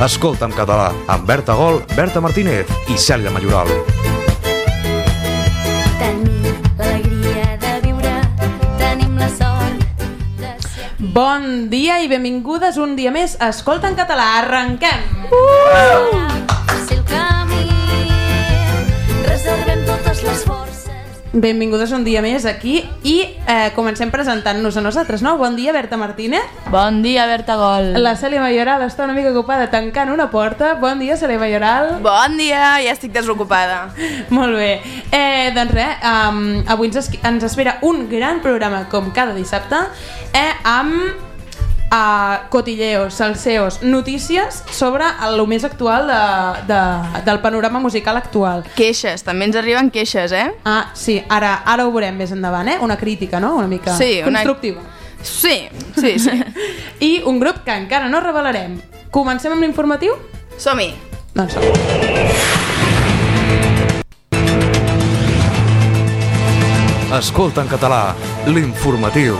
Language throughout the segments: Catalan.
Escolta en català amb Berta Gol, Berta Martínez i Cèlia Mayoral. Tenim l'alegria de viure, tenim la sort de ser aquí. Bon dia i benvingudes un dia més a Escolta en català. Arrenquem! Faci el Benvingudes un dia més aquí i eh, comencem presentant-nos a nosaltres, no? Bon dia, Berta Martínez. Bon dia, Berta Gol. La Cèlia Mayoral està una mica ocupada tancant una porta. Bon dia, Cèlia Mayoral. Bon dia, ja estic desocupada. Molt bé. Eh, doncs res, um, avui ens, es- ens espera un gran programa, com cada dissabte, eh, amb uh, cotilleos, salseos, notícies sobre el més actual de, de, del panorama musical actual. Queixes, també ens arriben queixes, eh? Ah, sí, ara, ara ho veurem més endavant, eh? Una crítica, no? Una mica Sí, una- constructiva. Sí, sí, sí. I un grup que encara no revelarem. Comencem amb l'informatiu? Som-hi. Doncs som. Escolta en català, l'informatiu.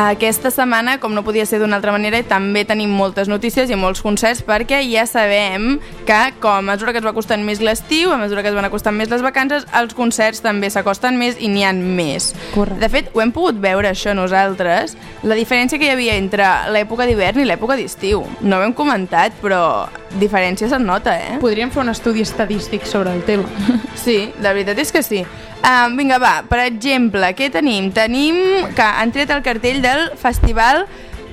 Aquesta setmana, com no podia ser d'una altra manera, també tenim moltes notícies i molts concerts perquè ja sabem que, com a mesura que es va costant més l'estiu, a mesura que es van acostant més les vacances, els concerts també s'acosten més i n'hi han més. Correcte. De fet, ho hem pogut veure això nosaltres, la diferència que hi havia entre l'època d'hivern i l'època d'estiu. No ho hem comentat, però diferència se'n nota, eh? Podríem fer un estudi estadístic sobre el tema. Sí, la veritat és que sí. Um, vinga, va, per exemple, què tenim? Tenim que han tret el cartell del Festival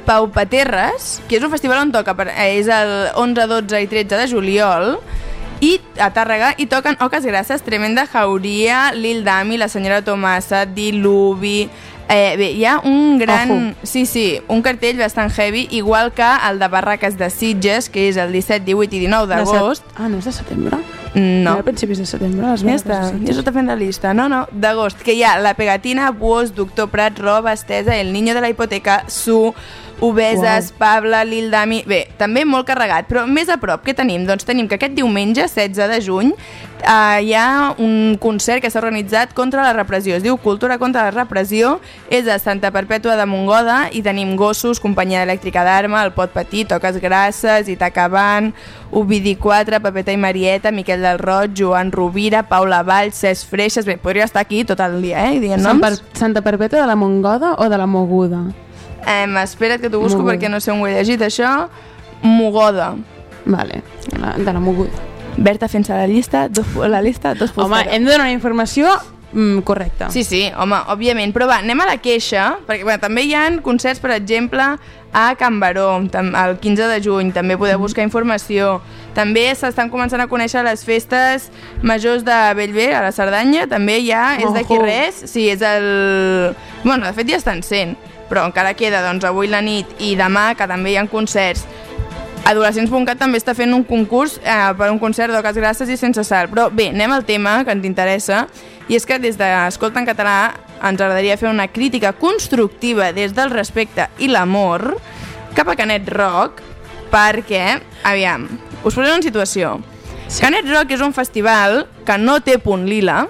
Pau Paterres, que és un festival on toca, per, eh, és el 11, 12 i 13 de juliol, i a Tàrrega i toquen Oques Grasses, Tremenda Jauria, Lil Dami, la senyora Tomasa, Diluvi... Eh, bé, hi ha un gran... Ojo. Sí, sí, un cartell bastant heavy, igual que el de Barraques de Sitges, que és el 17, 18 i 19 De set- d'agost. Ah, no és de setembre? No. Era a principis de setembre. Les Ja està, ja s'ho està fent la lista. No, no, d'agost, que hi ha la pegatina, Buos, Doctor Prat, Roba, Estesa, El Niño de la Hipoteca, Su, Obeses, Uau. Pabla, Lil Dami... Bé, també molt carregat, però més a prop, què tenim? Doncs tenim que aquest diumenge, 16 de juny, eh, hi ha un concert que s'ha organitzat contra la repressió. Es diu Cultura contra la repressió, és a Santa Perpètua de Montgoda i tenim gossos, companyia elèctrica d'arma, el pot petit, toques grasses, Itacabant, Ovidi 4, Pepeta i Marieta, Miquel del Roig, Joan Rovira, Paula Vall, Cesc Freixes... Bé, podria estar aquí tot el dia, eh? Dient noms. per Santa Perpètua de la Mongoda o de la Moguda? Eh, espera't que t'ho busco Moguda. perquè no sé on ho he llegit, això. Mogoda. Vale, de la, de la Moguda. Berta fent-se la llista, dos, la lista, dos. Home, hem de donar informació mm, correcta. Sí, sí, home, òbviament. Però va, anem a la queixa, perquè bueno, també hi ha concerts, per exemple, a Can Baró, el 15 de juny, també podeu buscar informació. També s'estan començant a conèixer les festes majors de Bellver, a la Cerdanya, també hi ha, és d'aquí res, sí, és el... Bueno, de fet ja estan sent, però encara queda, doncs, avui la nit i demà, que també hi ha concerts. Adolescents.cat també està fent un concurs eh, per un concert d'Oques Grasses i Sense Sal. Però bé, anem al tema que ens interessa, i és que des d'Escolta en català ens agradaria fer una crítica constructiva des del respecte i l'amor cap a Canet Rock, perquè, aviam, us posaré una situació. Sí. Canet Rock és un festival que no té punt lila,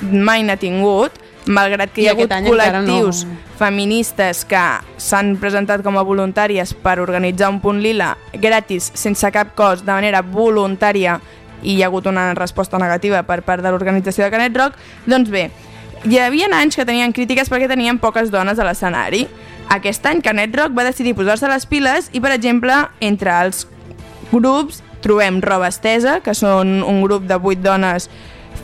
mai n'ha tingut, malgrat que I hi ha hagut col·lectius no. feministes que s'han presentat com a voluntàries per organitzar un punt lila gratis, sense cap cost, de manera voluntària, i hi ha hagut una resposta negativa per part de l'organització de Canet Rock, doncs bé, hi havia anys que tenien crítiques perquè tenien poques dones a l'escenari. Aquest any Canet Rock va decidir posar-se les piles i, per exemple, entre els grups trobem Roba Estesa, que són un grup de vuit dones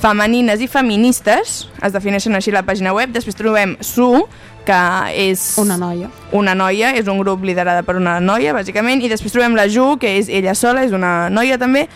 femenines i feministes, es defineixen així la pàgina web. Després trobem Su, que és Una noia. una noia, és un grup liderada per una noia, bàsicament, i després trobem la Ju, que és ella sola, és una noia també,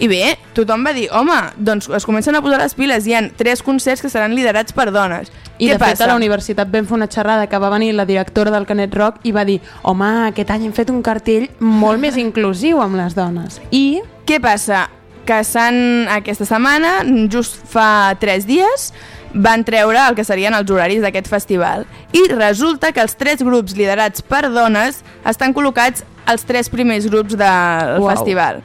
i bé, tothom va dir, home, doncs es comencen a posar les piles, hi han tres concerts que seran liderats per dones. I Què de fet passa? a la universitat vam fer una xerrada que va venir la directora del Canet Rock i va dir home, aquest any hem fet un cartell molt més inclusiu amb les dones. I Què passa? Que s'han, aquesta setmana, just fa tres dies, van treure el que serien els horaris d'aquest festival. I resulta que els tres grups liderats per dones estan col·locats als tres primers grups del Uau. festival.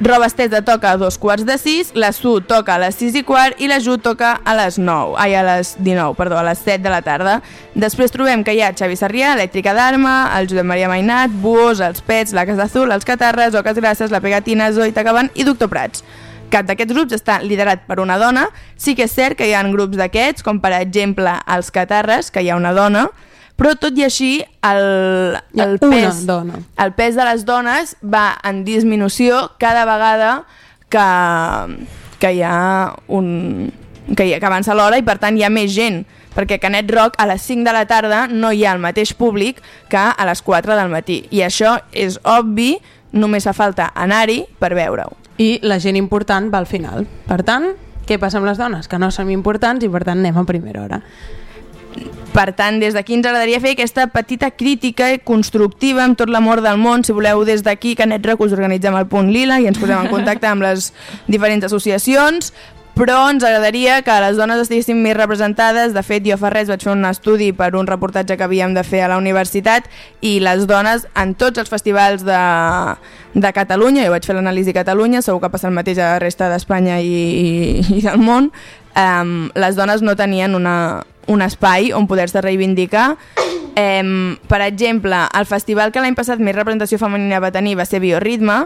Roba Estesa toca a dos quarts de sis, la Su toca a les sis i quart i la Ju toca a les 9, ai, a les 19, perdó, a les 7 de la tarda. Després trobem que hi ha Xavi Sarrià, Elèctrica d'Arma, el Josep Maria Mainat, Buos, els Pets, la Casa Azul, els Catarres, Oques Grasses, la Pegatina, Zoe Tacabant i Doctor Prats. Cap d'aquests grups està liderat per una dona. Sí que és cert que hi ha grups d'aquests, com per exemple els Catarres, que hi ha una dona, però tot i així el, el una pes, dona. el pes de les dones va en disminució cada vegada que, que hi ha un que, hi que avança l'hora i per tant hi ha més gent perquè a Canet Rock a les 5 de la tarda no hi ha el mateix públic que a les 4 del matí i això és obvi, només fa falta anar-hi per veure-ho. i la gent important va al final. Per tant, què passa amb les dones? Que no som importants i per tant anem a primera hora. Per tant, des d'aquí ens agradaria fer aquesta petita crítica constructiva amb tot l'amor del món. Si voleu, des d'aquí, Canet Rock, us organitzem el punt lila i ens posem en contacte amb les diferents associacions, però ens agradaria que les dones estiguessin més representades. De fet, jo fa res vaig fer un estudi per un reportatge que havíem de fer a la universitat i les dones en tots els festivals de, de Catalunya, jo vaig fer l'anàlisi a Catalunya, segur que passa el mateix a la resta d'Espanya i, i, i del món, um, les dones no tenien una, un espai on poder-se reivindicar. Um, per exemple, el festival que l'any passat més representació femenina va tenir va ser Bioritme,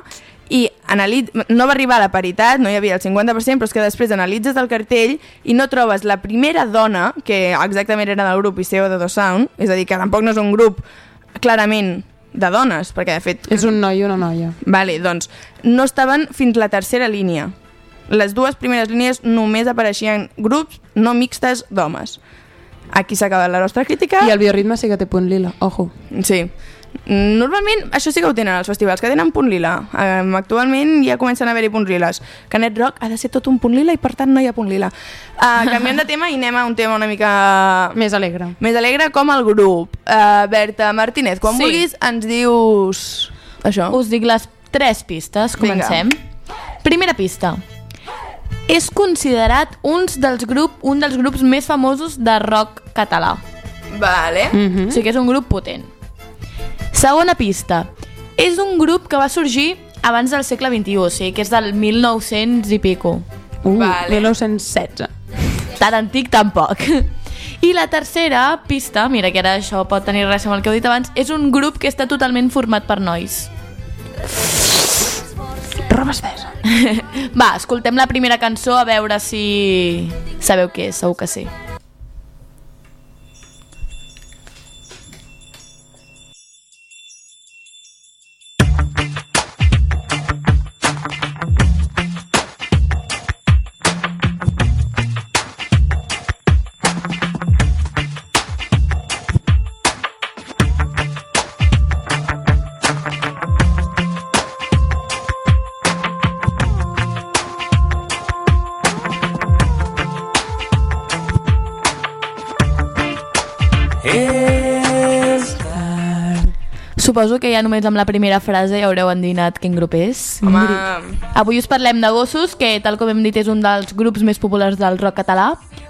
i analit no va arribar a la paritat, no hi havia el 50%, però és que després analitzes el cartell i no trobes la primera dona, que exactament era del grup ICO de Do Sound, és a dir, que tampoc no és un grup clarament de dones, perquè de fet... És un noi i una noia. Vale, doncs no estaven fins la tercera línia. Les dues primeres línies només apareixien grups no mixtes d'homes. Aquí s'ha acabat la nostra crítica. I el bioritme sí que té punt lila, ojo. Sí. Normalment això sí que ho tenen els festivals, que tenen punt lila. Um, actualment ja comencen a haver-hi punts liles. Canet Rock ha de ser tot un punt lila i per tant no hi ha punt lila. Uh, canviem de tema i anem a un tema una mica Més alegre. més alegre com el grup. Uh, Berta Martínez, quan Sí. vulguis ens dius això. Us dic les tres pistes, comencem. Primera pista. És considerat uns dels grup, un dels grups més famosos de rock català. Vale. Mm. O sigui que és un grup potent. Segona pista. És un grup que va sorgir abans del segle XXI, o sigui que és del 1900 i pico. Uh, Vale. 1916. Tan antic tampoc. I la tercera pista, mira que ara això pot tenir res amb el que heu dit abans, és un grup que està totalment format per nois. Roba estesa. Va, escoltem la primera cançó a veure si sabeu què és, segur que sí. Suposo que ja només amb la primera frase ja haureu endivinat quin grup és. Home, Avui us parlem de Gossos, que tal com hem dit és un dels grups més populars del rock català.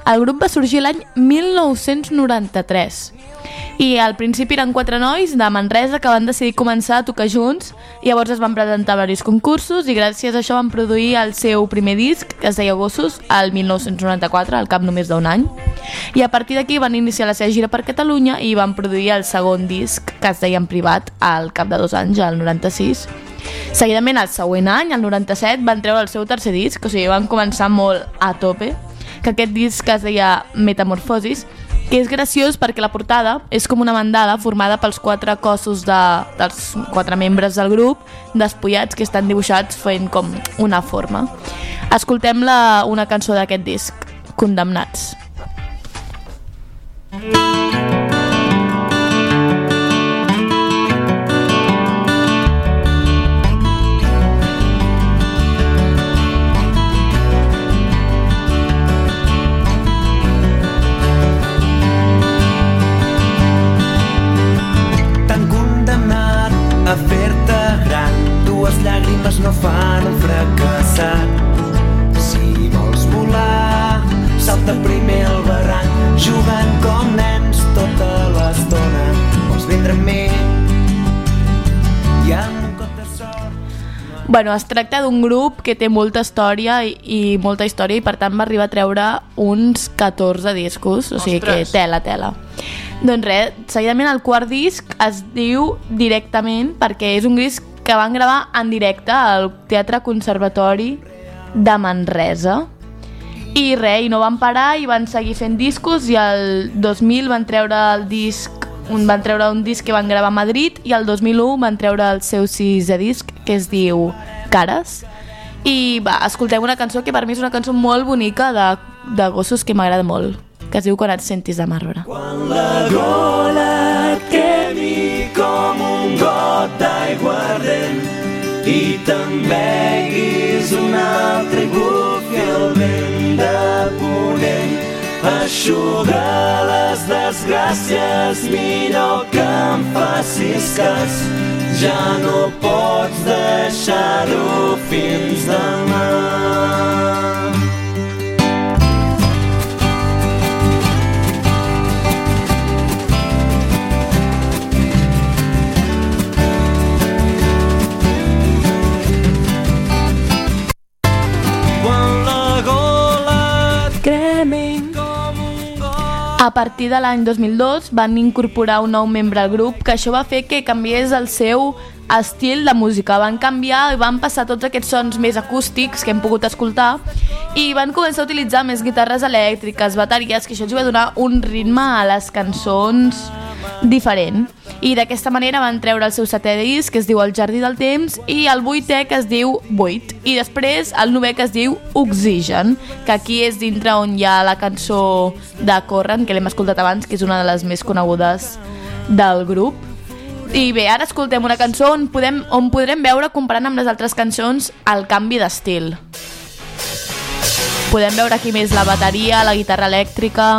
El grup va sorgir l'any 1993 i al principi eren quatre nois de Manresa que van decidir començar a tocar junts. Llavors es van presentar a diversos concursos i gràcies a això van produir el seu primer disc que es deia Gossos el 1994, al cap només d'un any. I a partir d'aquí van iniciar la seva gira per Catalunya i van produir el segon disc que es deia en privat al cap de dos anys, al 96 Seguidament, el següent any, el 97, van treure el seu tercer disc, o sigui, van començar molt a tope, que aquest disc es deia Metamorfosis, que és graciós perquè la portada és com una mandala formada pels quatre cossos de, dels quatre membres del grup, despullats, que estan dibuixats fent com una forma. Escoltem la, una cançó d'aquest disc, Condemnats. T'han a fer-te gran. Dues llàgrimes no fan un fracassat. Si vols volar, salta primer al barranc, jugant com nens tota l'estona. Vols vindre amb mi? I amb un cop de sort... Bueno, es tracta d'un grup que té molta història i, i molta història i per tant va arribar a treure uns 14 discos, o sigui Ostres. que tela, tela. Doncs res, seguidament el quart disc es diu directament perquè és un disc que van gravar en directe al Teatre Conservatori de Manresa. I res, i no van parar i van seguir fent discos i el 2000 van treure el disc un, van treure un disc que van gravar a Madrid i el 2001 van treure el seu sisè disc que es diu Cares. I va, escoltem una cançó que per mi és una cançó molt bonica de, de gossos que m'agrada molt que es diu Quan et sentis de marbre Quan la gola et quedi com un got d'aigua ardent i te'n beguis un altre i bufi el vent de ponent. Eixuga les desgràcies millor que em facis cas. Ja no pots deixar-ho fins demà A partir de l'any 2002 van incorporar un nou membre al grup que això va fer que canviés el seu estil de música. Van canviar i van passar tots aquests sons més acústics que hem pogut escoltar i van començar a utilitzar més guitarres elèctriques, bateries, que això els va donar un ritme a les cançons diferent. I d'aquesta manera van treure el seu setè disc, que es diu El Jardí del Temps, i el vuitè, que es diu Vuit. I després el novè, que es diu Oxigen, que aquí és dintre on hi ha la cançó de Corren, que l'hem escoltat abans, que és una de les més conegudes del grup. I bé, ara escoltem una cançó on, podem, on podrem veure, comparant amb les altres cançons, el canvi d'estil. Podem veure aquí més la bateria, la guitarra elèctrica...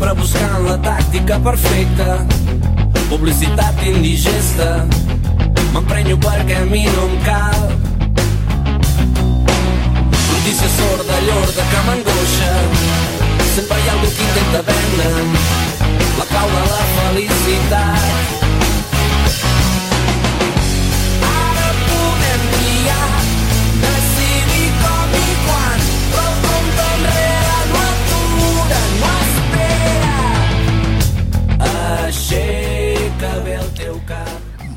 sempre buscant la tàctica perfecta. Publicitat indigesta m'emprenyo perquè a mi no em cal. Notícia sorda, llorda que m'angoixa sempre hi ha algú que intenta vendre'm la clau de la felicitat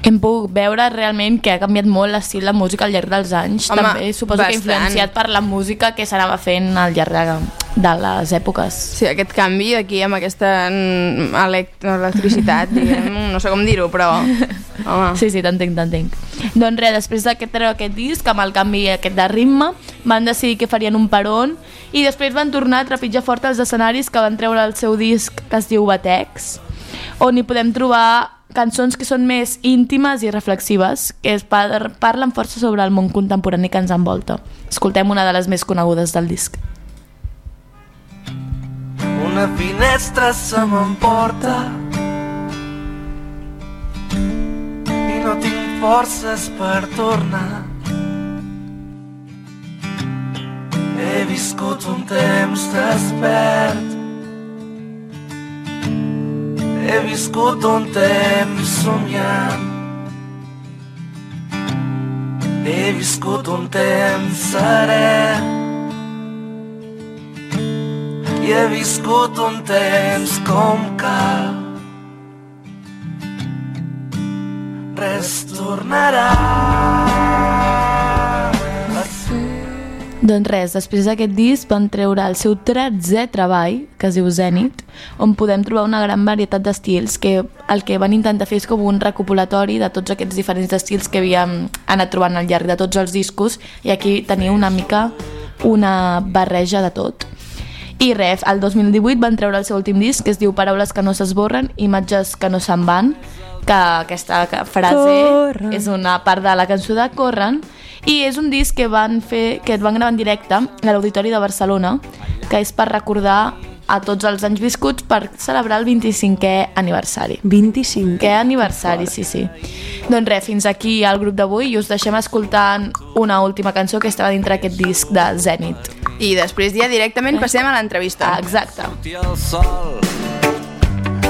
Hem pogut veure realment que ha canviat molt l'estil de música al llarg dels anys. Home, També suposo que bastant. influenciat per la música que s'anava fent al llarg de, de les èpoques. Sí, aquest canvi aquí amb aquesta elect electricitat, diguem, no sé com dir-ho, però... Home. Sí, sí, t'entenc, t'entenc. Doncs res, després d'aquest treure aquest disc, amb el canvi aquest de ritme, van decidir que farien un peron i després van tornar a trepitjar fort els escenaris que van treure el seu disc que es diu Batex, on hi podem trobar cançons que són més íntimes i reflexives, que es par parlen força sobre el món contemporani que ens envolta. Escoltem una de les més conegudes del disc. Una finestra se m'emporta i no tinc forces per tornar. He viscut un temps despert He viscut un temps somiant. He viscut un temps serè. I he viscut un temps com cal. Res tornarà Doncs res, després d'aquest disc van treure el seu 13è treball, que es diu Zenit, on podem trobar una gran varietat d'estils, que el que van intentar fer és com un recopulatori de tots aquests diferents estils que havíem anat trobant al llarg de tots els discos, i aquí tenia una mica una barreja de tot. I res, el 2018 van treure el seu últim disc, que es diu Paraules que no s'esborren, imatges que no se'n van, que aquesta frase Corren. és una part de la cançó de Corren, i és un disc que van fer que et van gravar en directe a l'Auditori de Barcelona, que és per recordar a tots els anys viscuts per celebrar el 25è aniversari. 25. Que aniversari, sí, sí. Doncs res, fins aquí el grup d'avui i us deixem escoltant una última cançó que estava dintre aquest disc de Zenit. I després ja directament passem a l'entrevista. Ah, exacte. el sol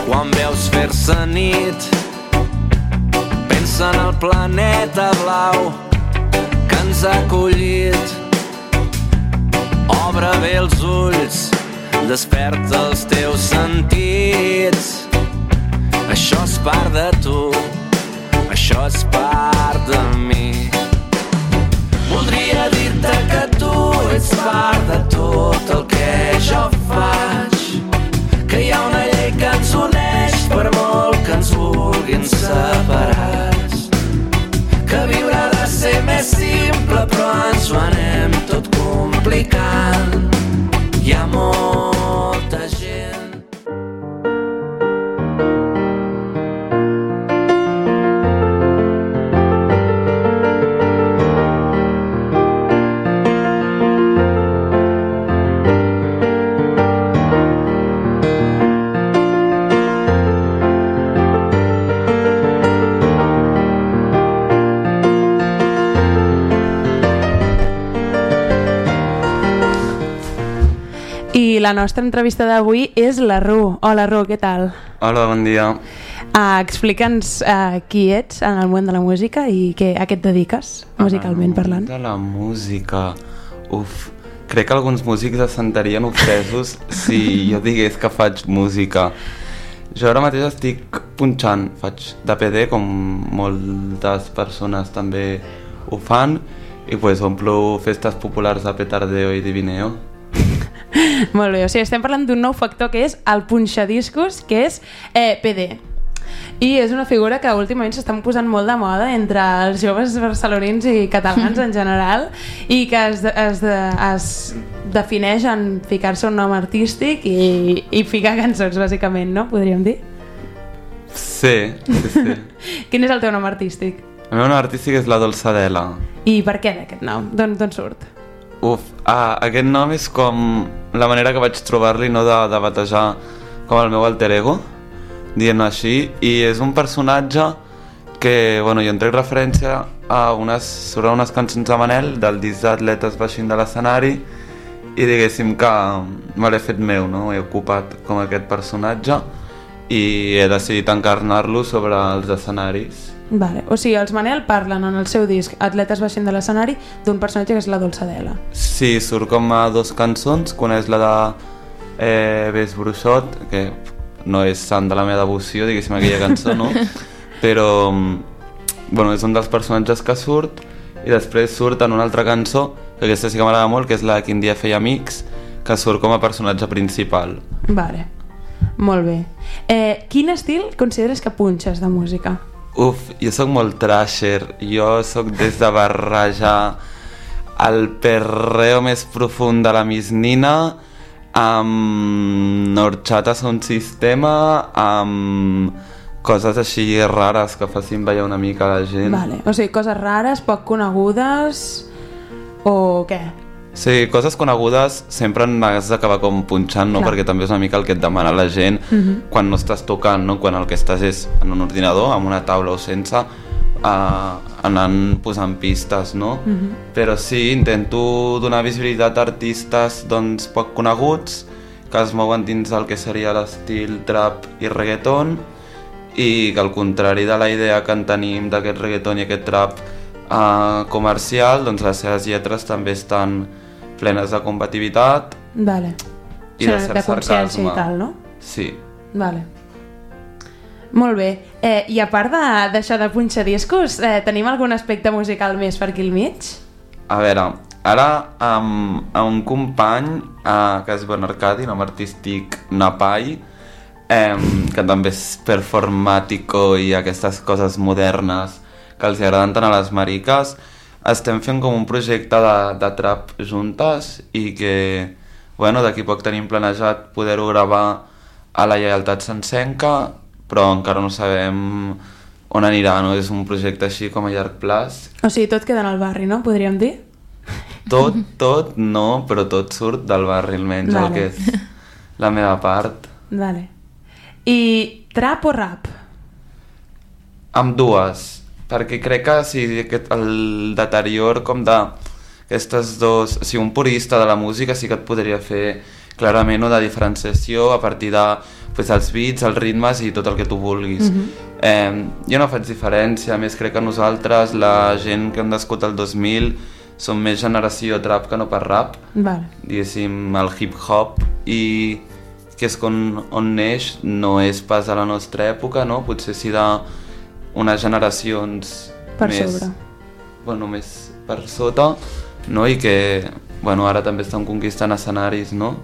quan veus fer-se nit pensa en el planeta blau que ens ha acollit obre bé els ulls desperta els teus sentits. Això és part de tu això és part de mi. Voldria dir-te que tu ets part de tot el que jo faig. Que hi ha una llei que ens uneix per molt que ens vulguin ha més simple però ens ho anem tot complicant. Hi ha molta I la nostra entrevista d'avui és la Ru. Hola, Ru, què tal? Hola, bon dia. Uh, Explica'ns uh, qui ets en el món de la música i què, a què et dediques, musicalment parlant. De la música... Uf, crec que alguns músics es sentarien ofesos si jo digués que faig música. Jo ara mateix estic punxant, faig de PD com moltes persones també ho fan i pues omplo festes populars de petardeo i divineo. Molt bé, o sigui, estem parlant d'un nou factor que és el punxadiscos, que és eh, PD. I és una figura que últimament s'estan posant molt de moda entre els joves barcelonins i catalans en general i que es, es, es defineix en ficar-se un nom artístic i, i ficar cançons, bàsicament, no? Podríem dir. Sí, sí, sí. Quin és el teu nom artístic? El meu nom artístic és la Dolçadela. I per què d'aquest nom? D'on d'on surt? Uf, ah, aquest nom és com la manera que vaig trobar-li no de, de batejar com el meu alter ego, dient així, i és un personatge que, bueno, jo en trec referència a unes, sobre unes cançons de Manel del disc d'atletes baixint de l'escenari i diguéssim que me l'he fet meu, no? He ocupat com aquest personatge i he decidit encarnar-lo sobre els escenaris. Vale. O sigui, els Manel parlen en el seu disc Atletes baixint de l'escenari d'un personatge que és la Dolçadela. Sí, surt com a dos cançons, quan és la de eh, Ves Bruixot, que no és sant de la meva devoció, diguéssim, aquella cançó, no? Però, mm, bueno, és un dels personatges que surt, i després surt en una altra cançó, que aquesta sí que m'agrada molt, que és la de Quin dia feia amics, que surt com a personatge principal. Vale. Molt bé. Eh, quin estil consideres que punxes de música? Uf, jo sóc molt trasher, jo sóc des de barrejar el perreo més profund de la Miss Nina amb horchata un sistema amb coses així rares que facin ballar una mica la gent. Vale. O sigui, coses rares, poc conegudes o què? Sí, coses conegudes sempre n'has d'acabar com punxant, no? Clar. perquè també és una mica el que et demana la gent Mhm. quan no estàs tocant, no? quan el que estàs és en un ordinador, amb una taula o sense, uh, anant posant pistes, no? Mhm. Però sí, intento donar visibilitat a artistes doncs, poc coneguts que es mouen dins el que seria l'estil trap i reggaeton i que al contrari de la idea que en tenim d'aquest reggaeton i aquest trap uh, comercial, doncs les seves lletres també estan plenes de combativitat Vale. i de Això, cert de sarcasme. i tal, no? Sí. Vale. Molt bé. Eh, I a part de- d'això de, punxar discos, eh, tenim algun aspecte musical més per aquí al mig? A veure, ara amb, amb un company uh, que es diu Arcadi, nom artístic Napai, em, que també és performàtico i aquestes coses modernes que els agraden tant a les mariques, estem fent com un projecte de, de trap juntes i que, bueno, d'aquí poc tenim planejat poder-ho gravar a la Lleialtat Sencenca, però encara no sabem on anirà, no? És un projecte així com a llarg plaç. O sigui, tot queda en el barri, no? Podríem dir? Tot, tot, no, però tot surt del barri almenys, Vale. el que és la meva part. Vale. I trap o rap? Amb dues, perquè crec que si aquest, el deterior com de aquestes dos... Si un purista de la música sí que et podria fer clarament una diferenciació a partir de pues, els beats, els ritmes i tot el que tu vulguis. Mhm. eh, jo no faig diferència, a més crec que nosaltres, la gent que hem nascut el 2000, som més generació trap que no per rap, Vale. diguéssim, el hip-hop i que és on, on neix no és pas a la nostra època, no? Potser sí d'unes generacions Per més, sobre. Bueno, més per sota, no? I que, bueno, ara també estan conquistant escenaris, no?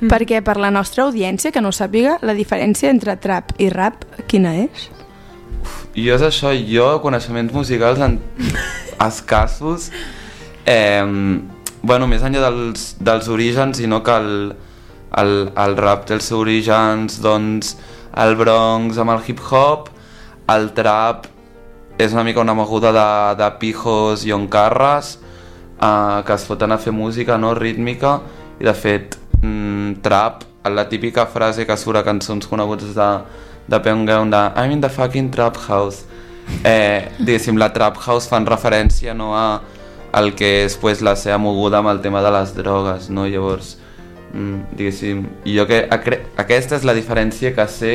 Mm. Perquè per la nostra audiència, que no sàpiga, la diferència entre trap i rap, quina és? Jo és això, jo, coneixements musicals en escassos, eh, bueno, més enllà dels, dels orígens, sinó que el, el, el rap té els seus orígens, doncs, el Bronx amb el hip-hop, el trap és una mica una moguda de, de pijos i oncarres eh, que es foten a fer música no rítmica i de fet mm, trap, la típica frase que surt a cançons coneguts de, de Penguin de I'm in the fucking trap house eh, diguéssim la trap house fan referència no a el que és pues, la seva moguda amb el tema de les drogues no? llavors mm, diguéssim jo que aquesta és la diferència que sé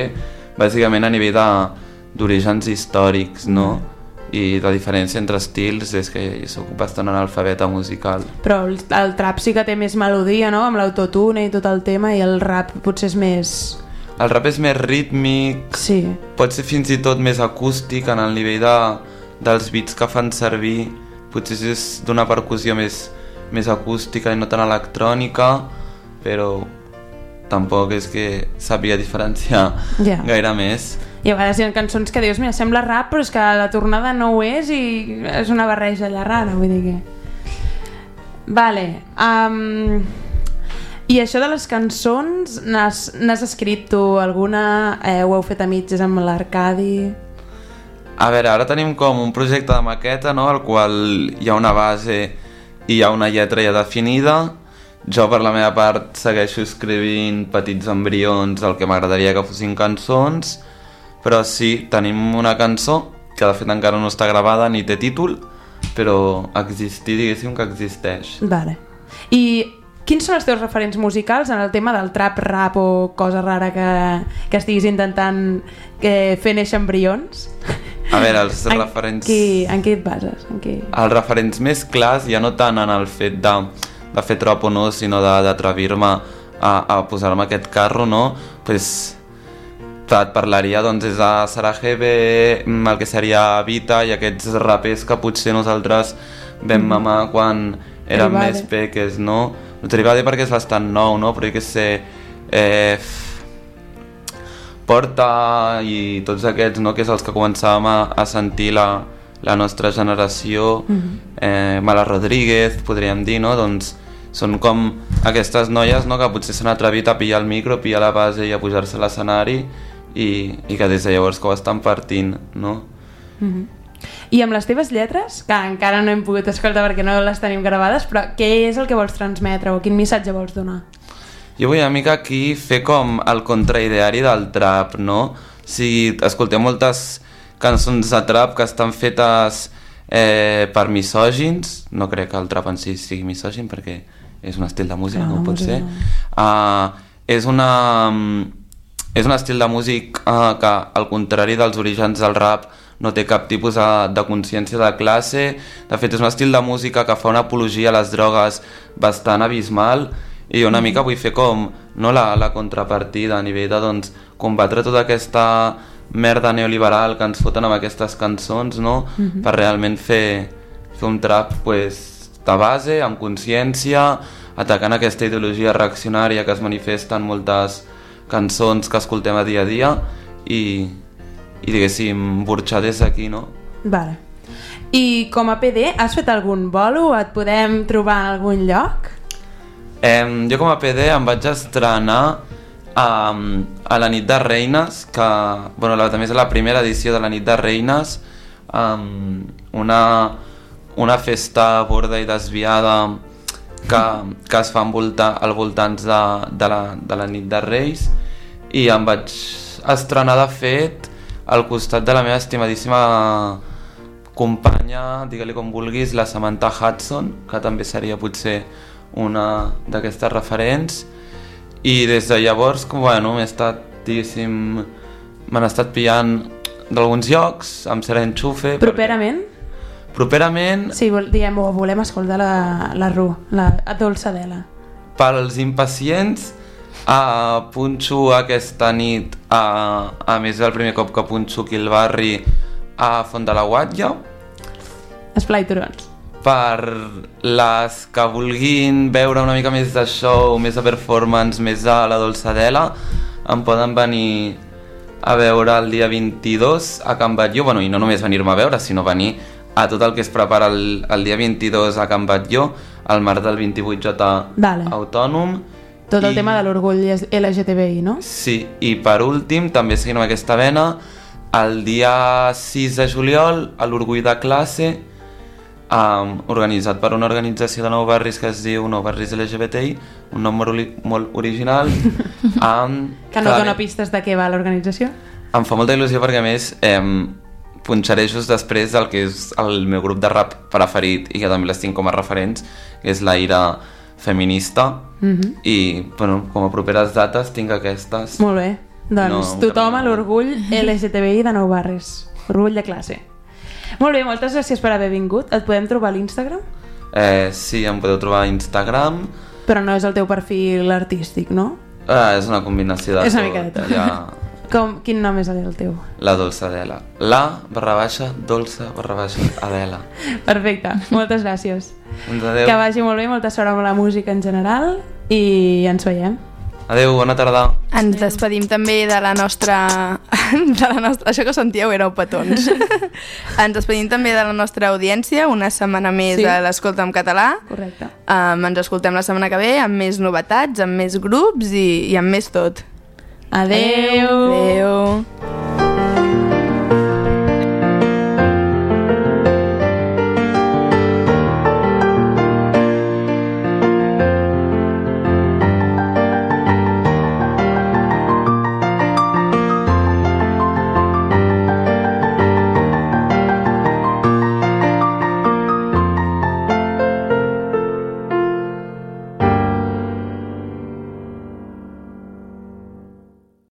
bàsicament a nivell de- d'orígens històrics no? i la diferència entre estils és que soc bastant analfabeta musical Però el, el trap sí que té més melodia, no? Amb l'autotune i tot el tema, i el rap potser és més... el rap és més rítmic Sí. pot ser fins i tot més acústic en el nivell de, dels beats que fan servir potser és d'una percussió més, més acústica i no tan electrònica però tampoc és que sàpiga diferenciar Ja. gaire més I a vegades hi ha cançons que dius, mira, sembla rap, però és que la tornada no ho és i és una barreja allà rara, vull dir que... Vale. Um, I això de les cançons, n'has escrit tu alguna? Eh, ho heu fet a mitges amb l'Arcadi? A veure, ara tenim com un projecte de maqueta, no?, al qual hi ha una base i hi ha una lletra ja definida. Jo, per la meva part, segueixo escrivint petits embrions el que m'agradaria que fossin cançons, però sí, tenim una cançó que de fet encara no està gravada ni té títol, però existir, diguéssim que existeix. Vale. I quins són els teus referents musicals en el tema del trap, rap o cosa rara que, que estiguis intentant que fer néixer embrions? A veure, els En referents... Qui, en què et bases? En què... Els referents més clars, ja no tant en el fet de, de fer trop o no, sinó d'atrevir-me a, a posar-me aquest carro, no? Pues, et parlaria doncs és de Sarajevo, mm, el que seria Vita i aquests rapers que potser nosaltres vam Mhm. mamar quan érem Rivade. més peques, no? No Rivade perquè és bastant nou, no? Però jo què sé... Eh, Porta i tots aquests, no? que és els que començàvem a, a sentir la, la nostra generació, Mhm. eh, Mala Rodríguez, podríem dir, no? doncs són com aquestes noies no? que potser s'han atrevit a pillar el micro, pillar la base i a pujar-se a l'escenari i, i que des de llavors que ho estan partint, no? Mhm. I amb les teves lletres, que encara no hem pogut escoltar perquè no les tenim gravades, però què és el que vols transmetre o quin missatge vols donar? Jo vull una mica aquí fer com el contraideari del trap, no? Si escoltem moltes cançons de trap que estan fetes eh, per misògins, no crec que el trap en si sigui misògin perquè és un estil de música, Clar, no pot ser. Uh, és una... mm, és un estil de músic uh, que, al contrari dels orígens del rap, no té cap tipus de, de consciència de classe. De fet, és un estil de música que fa una apologia a les drogues bastant abismal i una mica vull fer com no, la, la contrapartida a nivell de doncs, combatre tota aquesta merda neoliberal que ens foten amb aquestes cançons no? Mhm. per realment fer, fer un trap pues, de base, amb consciència, atacant aquesta ideologia reaccionària que es manifesta en moltes cançons que escoltem a dia a dia i, i diguéssim, burxar des d'aquí, no? Vale. I com a PD, has fet algun bolo? Et podem trobar en algun lloc? Eh, jo com a PD em vaig estrenar a, a la nit de Reines, que bueno, la, també és la primera edició de la nit de Reines, um, una, una festa borda i desviada que, que es fa envoltar, al voltants de, de, la, de la nit de Reis i em vaig estrenar de fet al costat de la meva estimadíssima companya, digue-li com vulguis, la Samantha Hudson, que també seria potser una d'aquestes referents i des de llavors, com, bueno, m'he estat, diguéssim, m'han estat pillant d'alguns llocs, amb cert enxufe. perquè- Properament? Sí, vol, diguem, oh, volem escoltar la, la Ru, la Dolçadela. pels impacients, a punxo aquesta nit, a, a més del primer cop que punxo aquí al barri, a Font de la Guatlla, Esplai Turons. per les que vulguin veure una mica més de show, més de performance, més de la Dolçadela, em poden venir a veure el dia 22 a Can Batlló, bueno, i no només venir-me a veure, sinó venir a tot el que es prepara el, el dia 22 a Can Batlló, al marc del 28J Vale. autònom. Tot el I- tema de l'orgull LGTBI, no? Sí, i per últim, també seguint amb aquesta vena, el dia 6 de juliol, a l'Orgull de Classe, um, organitzat per una organització de nou barris que es diu Nou Barris LGBTI, un nom molt, molt original, amb... Que no dona pistes de què va l'organització. Em fa molta il·lusió perquè a més eh, punxaré just després del que és el meu grup de rap preferit i que també les tinc com a referents, que és la ira feminista Mhm. i bueno, com a properes dates tinc aquestes Molt bé. Doncs No, tothom a l'orgull LGTBI de Nou Barris. Orgull de classe. Molt bé, moltes gràcies per haver vingut. Et podem trobar a l'Instagram? eh, sí, em podeu trobar a Instagram Però no és el teu perfil artístic, no? eh, és una combinació de És una tot mica de tot. allà, Com, quin nom és el teu? la dolça Adela la barra baixa dolça barra baixa Adela Perfecte, moltes gràcies. doncs adeu, Que vagi molt bé, molta sort amb la música en general i ens veiem. adeu bona tarda Ens despedim també de la nostra... De la nostra... Això que sentíeu éreu petons. ens despedim també de la nostra audiència, una setmana més Sí. sí. a l'Escolta en català. Correcte. Um, ens escoltem la setmana que ve amb més novetats, amb més grups i, i amb més tot. Adeu. Adeu.